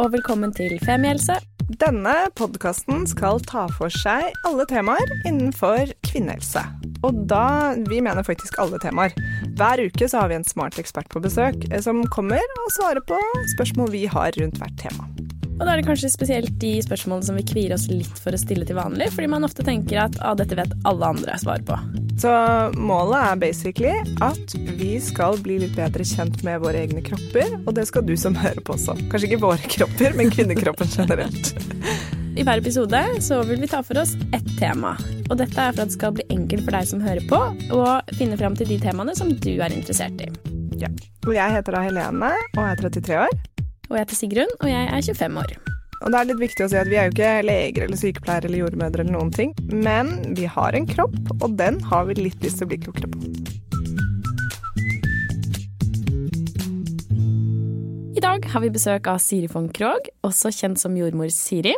og velkommen til Femihelse. Denne podkasten skal ta for seg alle temaer innenfor kvinnehelse. Og da Vi mener faktisk alle temaer. Hver uke så har vi en smart ekspert på besøk eh, som kommer og svarer på spørsmål vi har rundt hvert tema. Og da er det kanskje spesielt de spørsmålene som vi kvier oss litt for å stille til vanlig, fordi man ofte tenker at ah, dette vet alle andre svar på. Så målet er basically at vi skal bli litt bedre kjent med våre egne kropper, og det skal du som hører på også. Kanskje ikke våre kropper, men kvinnekroppen generelt. I hver episode så vil vi ta for oss ett tema. Og dette er for at det skal bli enkelt for deg som hører på, å finne fram til de temaene som du er interessert i. Ja. Og jeg heter da Helene og er 33 år. Og jeg heter Sigrun, og jeg er 25 år. Og det er litt viktig å si at vi er jo ikke leger eller sykepleiere eller jordmødre eller noen ting, men vi har en kropp, og den har vi litt lyst til å bli klokere på. I dag har vi besøk av Siri von Krogh, også kjent som jordmor Siri.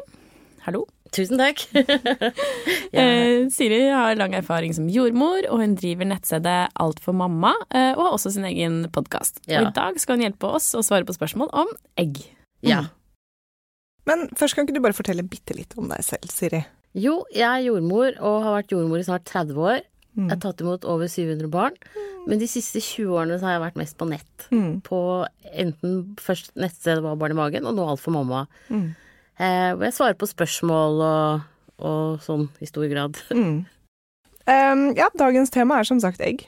Hallo. Tusen takk. Eh, Siri har lang erfaring som jordmor, og hun driver nettstedet Alt for mamma, eh, og har også sin egen podkast. Ja. Og i dag skal hun hjelpe oss å svare på spørsmål om egg. ja. Men først kan ikke du bare fortelle bitte litt om deg selv, Siri? Jo, jeg er jordmor og har vært jordmor i snart 30 år. Mm. Jeg har tatt imot over 700 barn. Men de siste 20 årene så har jeg vært mest på nett. Mm. På enten først nettstedet var Barn i magen, og nå Alt for mamma. Mm. Eh, hvor jeg svarer på spørsmål og, og sånn i stor grad. Mm. Um, ja, dagens tema er som sagt egg.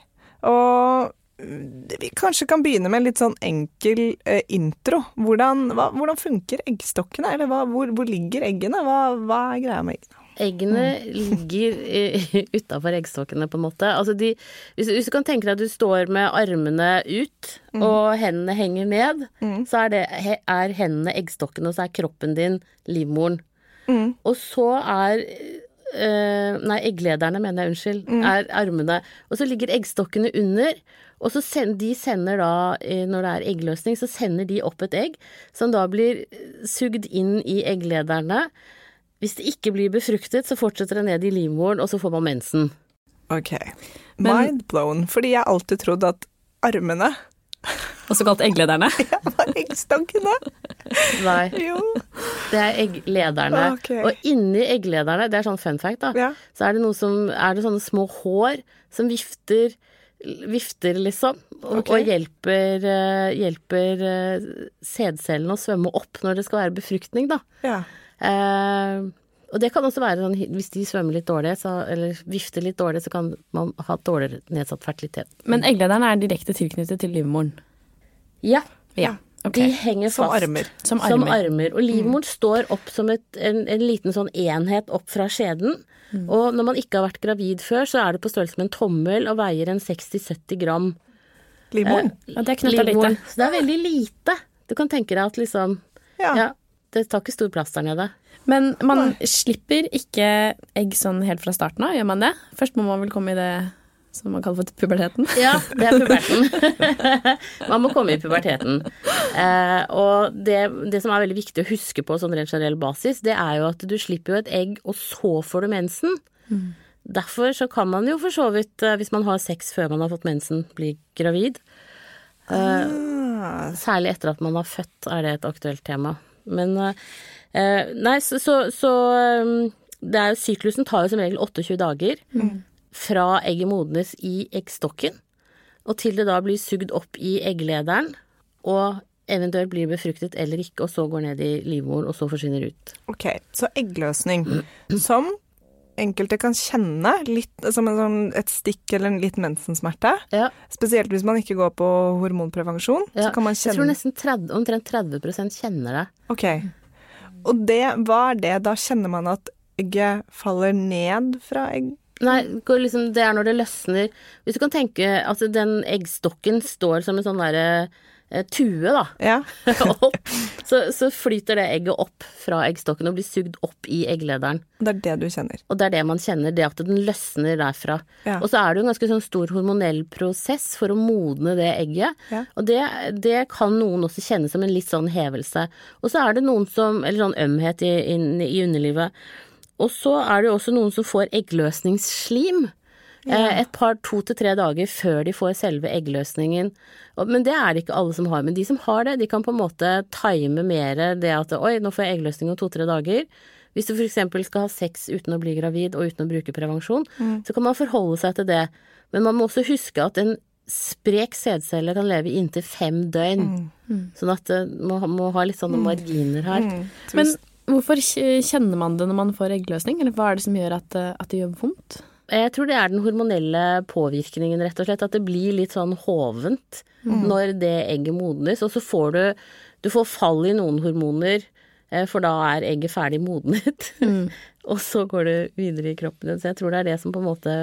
Og mm, vi kanskje kan begynne med en litt sånn enkel eh, intro. Hvordan, hva, hvordan funker eggstokkene? Eller hva, hvor, hvor ligger eggene? Hva, hva er greia med eggene? Eggene ligger utafor eggstokkene, på en måte. Altså de, hvis, hvis du kan tenke deg at du står med armene ut, og hendene henger ned, Mm. så er, det, er hendene eggstokkene, og så er kroppen din livmoren. Mm. Og så er øh, Nei, egglederne, mener jeg, unnskyld. Er armene. Og så ligger eggstokkene under. Og så send, de sender da, eh, når det er eggløsning, så sender de opp et egg som da blir sugd inn i egglederne. Hvis det ikke blir befruktet, så fortsetter det ned i livmoren, og så får man mensen. Ok. Mind blown. Fordi jeg har alltid trodd at armene Også kalt egglederne. ja, var eggstankene. Nei, Jo. det er egglederne. Ok. Og inni egglederne, det er sånn fun fact, da, Ja. så er det noe som Er det sånne små hår som vifter Vifter, liksom, og, okay. og hjelper, eh, hjelper eh, sædcellene å svømme opp når det skal være befruktning, da. ja. Eh, og det kan også være sånn hvis de svømmer litt dårlig, så, eller vifter litt dårlig, så kan man ha dårligere nedsatt fertilitet. Men egglederen er direkte tilknyttet til livmoren. Ja, Ja. Okay. de henger Som fast. armer. Som Som armer. armer. Og livmoren står opp som et, en, en liten sånn enhet opp fra skjeden. Og når man ikke har vært gravid før, så er det på størrelse med en tommel og veier en 60-70 gram. Livmoren. Ja, det er knytta lite. Så det er veldig lite. Du kan tenke deg at liksom Ja. Ja, det tar ikke stor plass der nede. Men man slipper ikke egg sånn helt fra starten av, gjør man det? Først må man vel komme i det som man kaller for puberteten. Ja, det er puberten. Man må komme i puberteten. Eh, og det, det som er veldig viktig å huske på sånn rent generell basis, det er jo at du slipper jo et egg, og så får du mensen. Derfor så kan man jo for så vidt, eh, hvis man har sex før man har fått mensen, bli gravid. Ah, Særlig etter at man har født, er det et aktuelt tema. Men eh, eh, Nei, så, så, så eh, det er jo, Syklusen tar jo som regel 28 dager fra egget modnes i eggstokken, og til det da blir sugd opp i egglederen, og eventuelt blir befruktet eller ikke, og så går ned i livmoren, og så forsvinner ut. ok, så eggløsning. Som enkelte kan kjenne litt som en sånn, et stikk eller en liten mensensmerte. Ja, Spesielt hvis man ikke går på hormonprevensjon. ja. Så kan man Jeg tror nesten 30, omtrent 30% kjenner det. Ok. Og det, hva er det? Da kjenner man at egget faller ned fra egg... Nei, liksom, det er når det løsner Hvis du kan tenke at den eggstokken står som en sånn derre eh, tue, da. Ja. opp, så, så flyter det egget opp fra eggstokken og blir sugd opp i egglederen. Det er det du kjenner. Og det er det man kjenner, det at den løsner derfra. Ja. Og så er det jo en ganske sånn stor hormonell prosess for å modne det egget. Ja. Og det, det kan noen også kjenne som en litt sånn hevelse. Og så er det noen som Eller sånn ømhet i, i, i underlivet. Og så er det jo også noen som får eggløsningsslim. Eh, et par, to til tre dager før de får selve eggløsningen. Men det er det ikke alle som har. Men de som har det, de kan på en måte time mer det at oi, nå får jeg eggløsning om to-tre dager. Hvis du f.eks. skal ha sex uten å bli gravid og uten å bruke prevensjon, så kan man forholde seg til det. Men man må også huske at en sprek sædcelle kan leve i inntil fem døgn. Sånn at man må, ha litt sånne marginer her. Men hvorfor kjenner man det når man får eggløsning? Eller hva er det som gjør at, eh, at det gjør vondt? Jeg tror det er den hormonelle påvirkningen, rett og slett. At det blir litt sånn hovent når det egget modnes. Og så får du Du får fall i noen hormoner, eh, for da er egget ferdig modnet. og så går det videre i kroppen din. Så jeg tror det er det som på en måte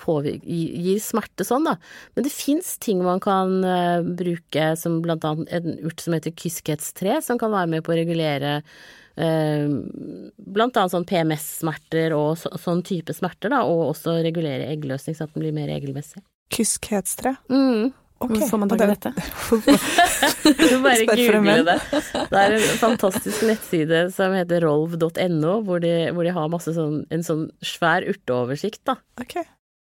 påvirker, gir smerte sånn, da. Men det fins ting man kan eh, bruke, som blant annet en urt som heter kyskhetstre, som kan være med på å regulere blant annet sånn PMS-smerter og så, sånn type smerter, da, og også regulere eggløsning så at den blir mer regelmessig. Kyskhetstre. Mm. Ok, Hvor får man tak i dette? Du bare google det. Det er en fantastisk nettside som heter rolv.no, hvor, de- hvor de har masse sånn, en sånn svær urteoversikt, da. Ok.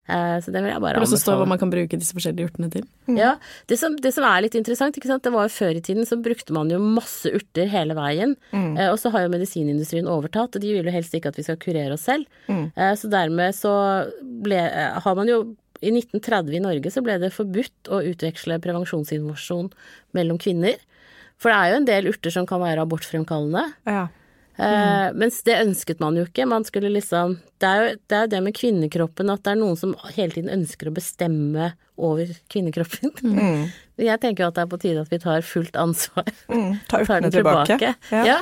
Eh, Så det vil jeg bare anbefale. det står hva man kan bruke disse forskjellige urtene til. Ja, det som, det som er litt interessant, ikke sant? det var jo før i tiden så brukte man jo masse urter hele veien. Mm. Eh, og så har jo medisinindustrien overtatt, og de vil jo helst ikke at vi skal kurere oss selv. Mm. Eh, så dermed så ble, har man jo I 1930 i Norge så ble det forbudt å utveksle prevensjonsinformasjon mellom kvinner. For det er jo en del urter som kan være abortfremkallende. Ja. Eh, mens det ønsket man jo ikke. Man skulle liksom Det er jo det, er jo det med kvinnekroppen at det er noen som hele tiden ønsker å bestemme over kvinnekroppen. Mm. Jeg tenker jo at det er på tide at vi tar fullt ansvar. Mm. Ta Tar den tilbake. tilbake. Ja. Ja.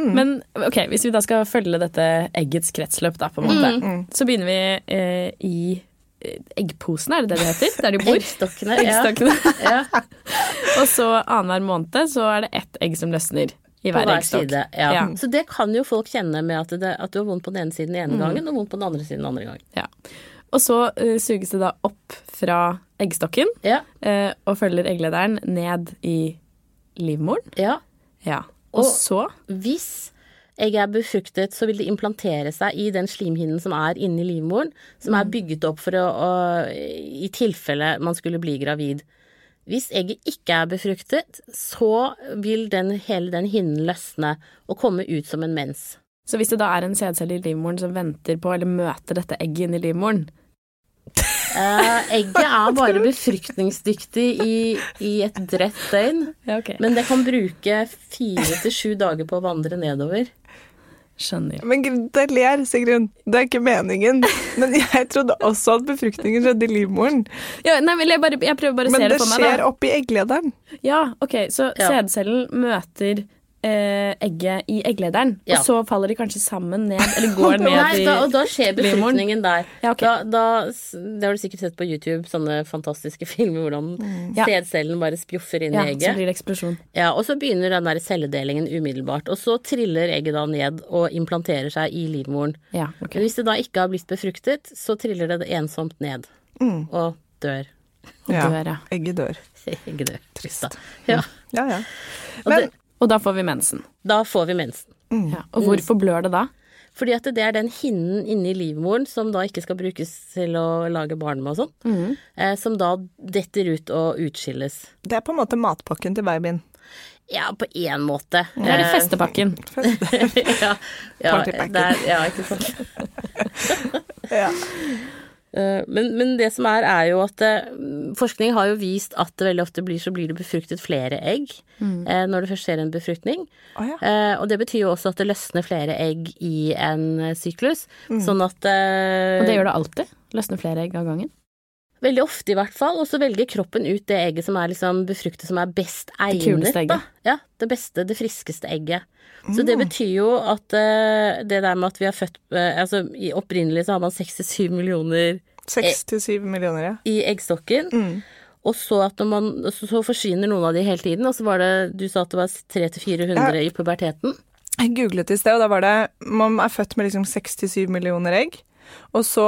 Men ok, hvis vi da skal følge dette eggets kretsløp, da, på en måte, Mm. så begynner vi eh, i eh, eggposene, er det det det heter? Der de bor? Eggstokkene. Ja. Ja, Og så annenhver måned så er det ett egg som løsner i hver hver side. Ja. Ja. Så det kan jo folk kjenne med at, det, at du har vondt på den ene siden den Mm. ene gangen, og vondt på den andre siden den andre gangen. Ja. Og så uh, suges det da opp fra eggstokken Ja. uh, og følger egglederen ned i livmoren. ja. Ja. Og, Og- så Hvis egget er befruktet, så vil det implantere seg i den slimhinnen som er inni livmoren, som er bygget opp for å, å I tilfelle man skulle bli gravid. Hvis egget ikke er befruktet, så vil den, hele den hinnen løsne og komme ut som en mens. Så hvis det da er en sædcelle i livmoren som venter på, eller møter dette egget inni livmoren Eh, egget er bare befruktningsdyktig i, i et drett døgn, Ja, okay. men det kan bruke fire til sju dager på å vandre nedover. Skjønner. Men gratulerer, Sigrun. Det er ikke meningen. Men jeg trodde også at befruktningen skjedde i livmoren. Ja, nei, men jeg, bare, jeg prøver bare å Men se det det for meg, skjer da. oppi egglederen. Ja, ok, så Ja. sædcellen møter eh, egget i egglederen, Ja. og så faller de kanskje sammen ned, eller går ned Nei, i da, og da skjer befruktningen der. Ja, okay. da, da, det har du sikkert sett på YouTube, sånne fantastiske filmer hvordan Ja. sædcellen bare spjoffer inn Ja, i så blir det eksplosjon. Ja, og så begynner den der celledelingen umiddelbart. Og så triller egget da ned og implanterer seg i livmoren. Ja, okay. Men hvis det da ikke har blitt befruktet, så triller det ensomt ned Mm. og dør. Ja. dør, ja. Egget dør. Egget dør. Trist, da. Ja. Ja, ja. Men det, Og da får vi mensen. da får vi mensen. Ja. Og hvorfor blør det da? Fordi at det er den hinnen inni livmoren som da ikke skal brukes til å lage barn med og sånn, eh, som da detter ut og utskilles. det er på en måte matpakken til babyen. Ja, på én måte. Det er Eh, det festepakken. ja, ja, Partypakken. det er- ja, ikke sant. Ja. Eh, Men, men det som er, er jo at eh, forskning har jo vist at det veldig ofte blir så blir det befruktet flere egg mm. når det først skjer en befruktning. Oh, ja. Eh, og det betyr jo også at det løsner flere egg i en syklus, syklus. Sånn at eh, Og det gjør det alltid. Løsner flere egg av gangen. Veldig ofte i hvert fall. Og så velger kroppen ut det egget som er liksom befruktet som er best egnet. kuleste Da. Ja, det beste, det friskeste egget. Så det betyr jo at uh, det der med at vi har født uh, Altså opprinnelig så har man 67 millioner Seks til syv millioner, ja. i eggstokken. Mm. Og så at man så, så forsvinner noen av de hele tiden, og så var det Du sa at det var 300-400 i puberteten. Jeg googlet i sted, og da var det Man er født med liksom 67 millioner egg, og så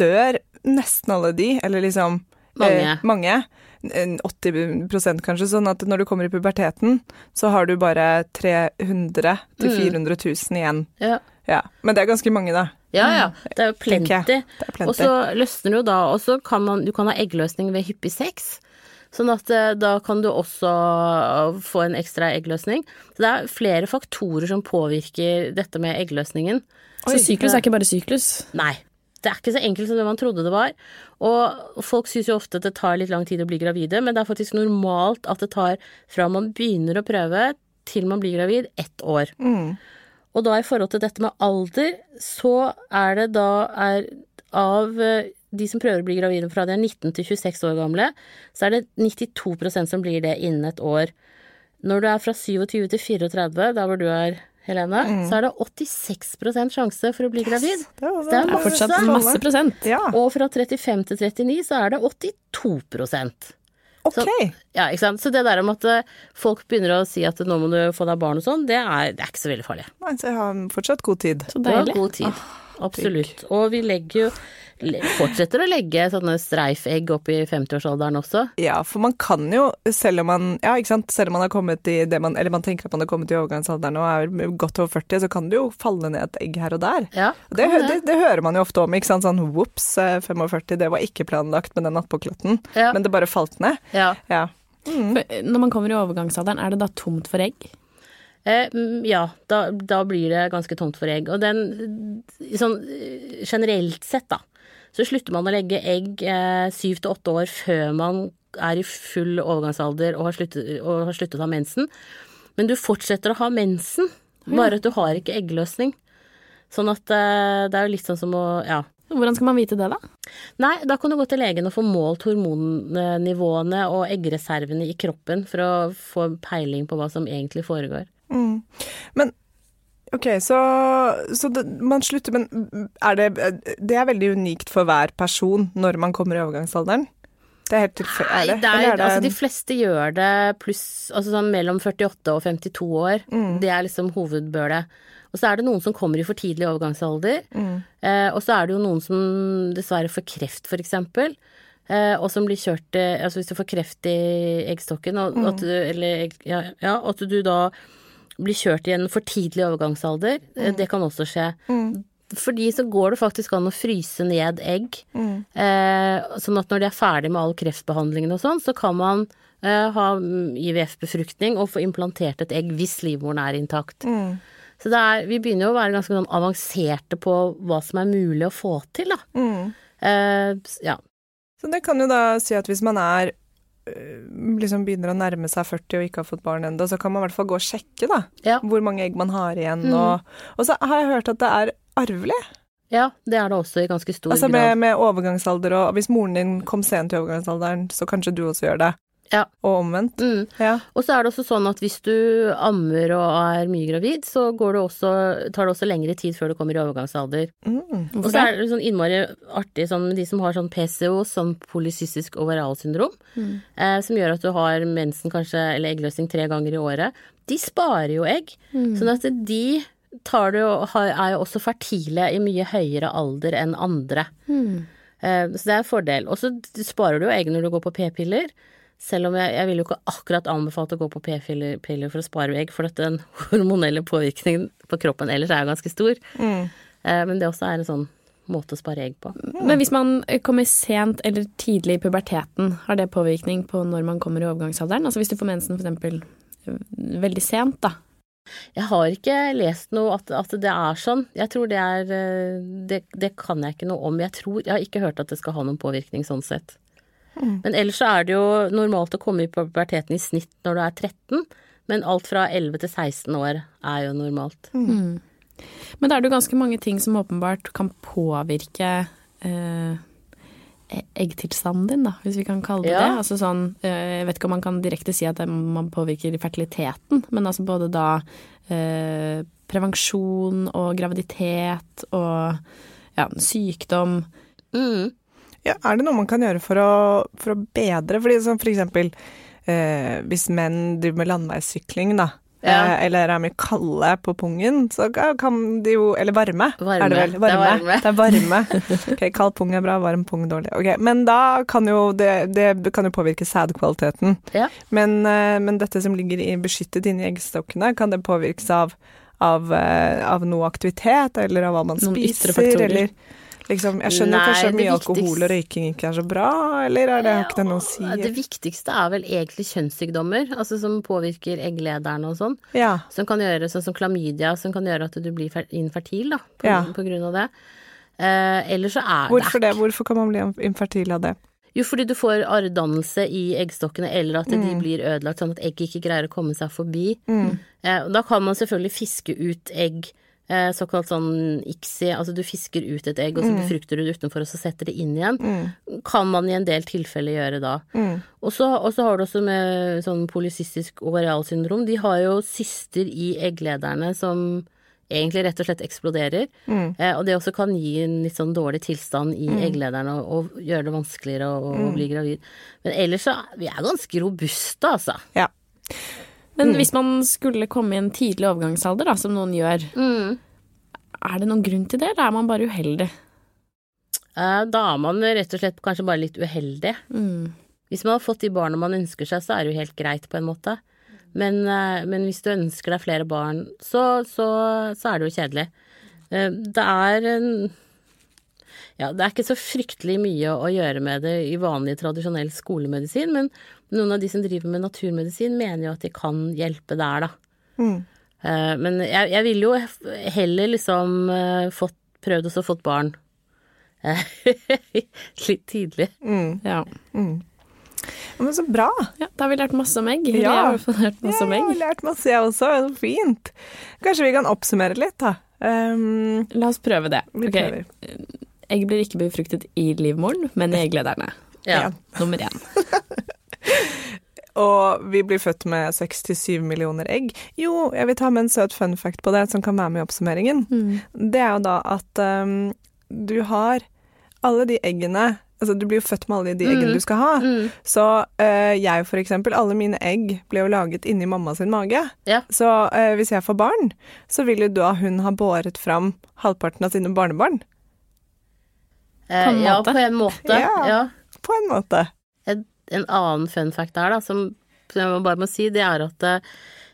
dør nesten alle de, eller liksom Mange. Eh, mange. 80 kanskje, sånn at når du kommer i puberteten, så har du bare 300 til 400 000 igjen. Ja. Ja. Men det er ganske mange, da. Ja, ja. Det er jo plenty. Plenty. Og så løsner det jo da Og så kan man Du kan ha eggløsning ved hyppig sex. Sånn at eh, da kan du også få en ekstra eggløsning. Så det er flere faktorer som påvirker dette med eggløsningen. Så syklus er ikke bare syklus. Nei. Det er ikke så enkelt som det man trodde det var. Og folk syns jo ofte at det tar litt lang tid å bli gravide, men det er faktisk normalt at det tar fra man begynner å prøve til man blir gravid, ett år. Og da i forhold til dette med alder, så er det da er av eh, de som prøver å bli gravide fra de er 19 til 26 år gamle, så er det 92% som blir det innen et år. Når du er fra 27 til 34, der hvor du er, Helene, så er det 86% sjanse for å bli gravid. Det det. Det er er fortsatt masse. masse prosent. Ja, Og fra 35 til 39 så er det 82% ok. Ja, ikke sant. Så det der om at eh, folk begynner å si at nå må du få deg barn og sånn, det er, det er ikke så veldig farlig. Nei, så jeg har fortsatt god tid. Så deilig. god tid. Absolutt. Og vi legger jo Fortsetter å legge sånne streifegg opp i 50-årsalderen også. Ja, for man kan jo, selv om man Ja, ikke sant, selv om man har kommet i det man Eller man tenker at man har kommet i overgangsalderen og er godt over 40, så kan det jo falle ned et egg her og der. Ja, Det, kan det, det hører man jo ofte om. ikke sant, Sånn vops, 45, det var ikke planlagt med den nattpåklatten, Ja. men det bare falt ned. Ja. Ja. Eh, Når man kommer i overgangsalderen, er det da tomt for egg? Eh, ja, da, da blir det ganske tomt for egg. Og den sånn eh, generelt sett, da, så slutter man å legge egg eh, syv til åtte år før man er i full overgangsalder og har sluttet, og har sluttet å ha mensen. Men du fortsetter å ha mensen, bare at du har ikke eggløsning. Sånn at eh, det er jo litt sånn som å Ja. Hvordan skal man vite det, da? Nei, da kan du gå til legen og få målt hormonnivåene og eggreservene i kroppen for å få peiling på hva som egentlig foregår. Men OK, så, så det, man slutter Men er det Det er veldig unikt for hver person når man kommer i overgangsalderen? Det er helt tilfeldig? Nei, Er er, det altså de fleste gjør det pluss altså sånn mellom 48 og 52 år. Mm. Det er liksom hovedbølet. Og så er det noen som kommer i for tidlig overgangsalder. Mm. Eh, og så er det jo noen som dessverre får kreft, for eksempel. Eh, og som blir kjørt Altså hvis du får kreft i eggstokken, og Mm. at du, eller ja, ja, at du da blir kjørt i en for tidlig overgangsalder, Mm. eh, det kan også skje. Fordi så går det faktisk an å fryse ned egg. Mm. Eh, sånn at når de er ferdig med all kreftbehandlingen og sånn, så kan man eh, ha mm, IVF-befruktning og få implantert et egg hvis livmoren er intakt. Mm. Så er, vi begynner jo å være ganske sånn avanserte på hva som er mulig å få til, da. Mm. Eh, ja. Så det kan jo da si at hvis man er liksom begynner å nærme seg 40 og ikke har fått barn ennå, så kan man i hvert fall gå og sjekke da, Ja. hvor mange egg man har igjen. Mm. Og, og så har jeg hørt at det er arvelig, ja, det er det også i ganske stor altså grad. med, med overgangsalder. Og hvis moren din kom sent i overgangsalderen, så kanskje du også gjør det. Ja. Og omvendt. Mm. Ja. Og så er det også sånn at hvis du ammer og er mye gravid, så går det også, tar det også lengre tid før du kommer i overgangsalder. Mm. Og så er det sånn innmari artig sånn med de som har sånn PCO, sånn polycystisk overalsyndrom, eh, som gjør at du har mensen kanskje, eller eggløsning tre ganger i året. De sparer jo egg, sånn at de tar det jo, er jo også fertile i mye høyere alder enn andre. Eh, så det er en fordel. Og så sparer du jo egg når du går på p-piller. Selv om jeg, jeg vil jo ikke akkurat anbefale å gå på p-piller for å spare egg, for at den hormonelle påvirkningen på kroppen ellers er jo ganske stor. Mm. Eh, Men det også er en sånn måte å spare egg på. Men hvis man kommer sent eller tidlig i puberteten, har det påvirkning på når man kommer i overgangsalderen? Altså hvis du får mensen for eksempel øh, veldig sent, da. Jeg har ikke lest noe at, at det er sånn. Jeg tror det er eh, det, det kan jeg ikke noe om. Jeg tror Jeg har ikke hørt at det skal ha noen påvirkning sånn sett. Men ellers så er det jo normalt å komme i puberteten i snitt når du er 13, men alt fra 11 til 16 år er jo normalt. Men da er det jo ganske mange ting som åpenbart kan påvirke eh, eggtilstanden din, da, hvis vi kan kalle det Ja. det. Altså sånn, eh, jeg vet ikke om man kan direkte si at det, man påvirker fertiliteten, men altså både da eh, prevensjon og graviditet og ja, sykdom. Mm. Ja, er det noe man kan gjøre for å, for å bedre? Fordi sånn for eksempel eh, hvis menn driver med landeveissykling, da. Ja. Eh, eller er mye kalde på pungen, så kan de jo Eller varme, Varme. er det vel? Det er varme. Det er varme. ok, kald pung er bra, varm pung dårlig. Ok, Men da kan jo det, det kan jo påvirke sædkvaliteten. Ja. Men, eh, men dette som ligger i, beskyttet inni eggstokkene, kan det påvirkes av av, eh, av noe aktivitet, eller av hva man Noen spiser, eller liksom Jeg skjønner Nei, kanskje at mye viktigste- alkohol og røyking ikke er så bra, eller er det, har ikke det noe å si? Det viktigste er vel egentlig kjønnssykdommer, altså som påvirker egglederne og sånn. Ja. Som kan gjøre sånn som klamydia, som kan gjøre at du blir infertil, da, på, Ja. på grunn av det. Eh, eller så er Hvorfor det det? Hvorfor kan man bli infertil av det? Jo, fordi du får arrdannelse i eggstokkene, eller at de Mm. blir ødelagt sånn at egget ikke greier å komme seg forbi. Eh, og da kan man selvfølgelig fiske ut egg, eh, såkalt sånn ICSI, altså du fisker ut et egg, og Mm. så befrukter du det utenfor, og så setter det inn igjen. Kan man i en del tilfeller gjøre da. Mm. Og så har du også med sånn polycystisk ovarialsyndrom, de har jo syster i egglederne som egentlig rett og slett eksploderer. Mm. Eh, og det også kan gi en litt sånn dårlig tilstand i egglederne og, og gjøre det vanskeligere å Mm. bli gravid. Men ellers så vi er ganske robuste, altså. Ja. Men hvis man skulle komme i en tidlig overgangsalder, da, som noen gjør, er det noen grunn til det, eller er man bare uheldig? Eh, da er man rett og slett kanskje bare litt uheldig. Hvis man har fått de barna man ønsker seg, så er det jo helt greit på en måte. Men, eh, men hvis du ønsker deg flere barn, så, så, så er det jo kjedelig. Eh, Det er Ja, det er ikke så fryktelig mye å gjøre med det i vanlig tradisjonell skolemedisin, men noen av de som driver med naturmedisin, mener jo at de kan hjelpe der, da. Mm. Eh, Men jeg, jeg ville jo heller liksom eh, fått, prøvd også fått barn eh, litt tidlig. Ja. Ja, Men så bra! ja. Da har vi lært masse om egg. Ja. Jeg har lært masse om jeg har lært masse, jeg også. Så fint. Kanskje vi kan oppsummere litt, da. Um, La oss prøve det. vi okay. prøver. Egg blir ikke befruktet i livmoren, men i egglederne. Ja. Nummer én. Og vi blir født med 6-7 millioner egg. Jo, jeg vil ta med en søt fun fact på det, som kan være med i oppsummeringen. Det er jo da at um, du har alle de eggene Altså, du blir jo født med alle de eggene du skal ha. Så uh, jeg, for eksempel, alle mine egg ble jo laget inni mamma sin mage. Ja. Så uh, hvis jeg får barn, så vil jo da hun ha båret fram halvparten av sine barnebarn. Eh, en ja, på en måte. Ja. Ja. På en måte. En, en annen fun fact der, da, som, som jeg bare må si, det er at eh,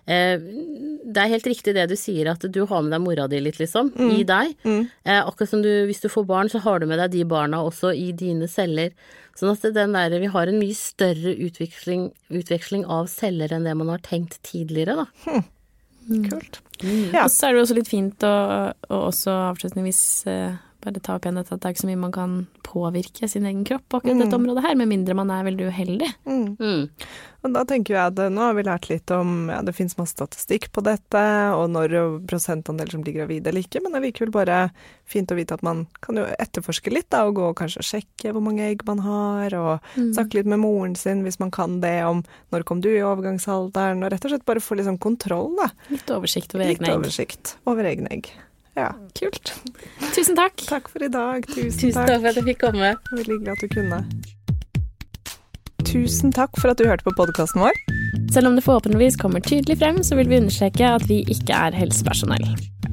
det er helt riktig det du sier, at du har med deg mora di litt, liksom, i deg. Eh, akkurat som du, hvis du får barn, så har du med deg de barna også i dine celler. Sånn at den der, vi har en mye større utveksling, utveksling av celler enn det man har tenkt tidligere, da. Kult. Ja. Og så er det jo også litt fint å, å også avslutningsvis eh, bare ta opp igjen dette at det er ikke så mye man kan påvirke sin egen kropp på akkurat dette området her, med mindre man er veldig uheldig. Mm. Og da tenker jeg at eh, nå har vi lært litt om ja, det finnes masse statistikk på dette, og når prosentandel som blir gravide eller ikke, men allikevel bare fint å vite at man kan jo etterforske litt, da, og gå og kanskje sjekke hvor mange egg man har, og snakke litt med moren sin hvis man kan det, om når kom du i overgangsalderen, og rett og slett bare få litt sånn kontroll, da. Litt oversikt over Litt egne egg. oversikt over egne egg. Ja, kult. Tusen takk. Takk for i dag. Tusen, Tusen takk for at jeg fikk komme. Veldig hyggelig at du kunne. Tusen takk for at du hørte på podkasten vår. Selv om det forhåpentligvis kommer tydelig frem, så vil vi understreke at vi ikke er helsepersonell.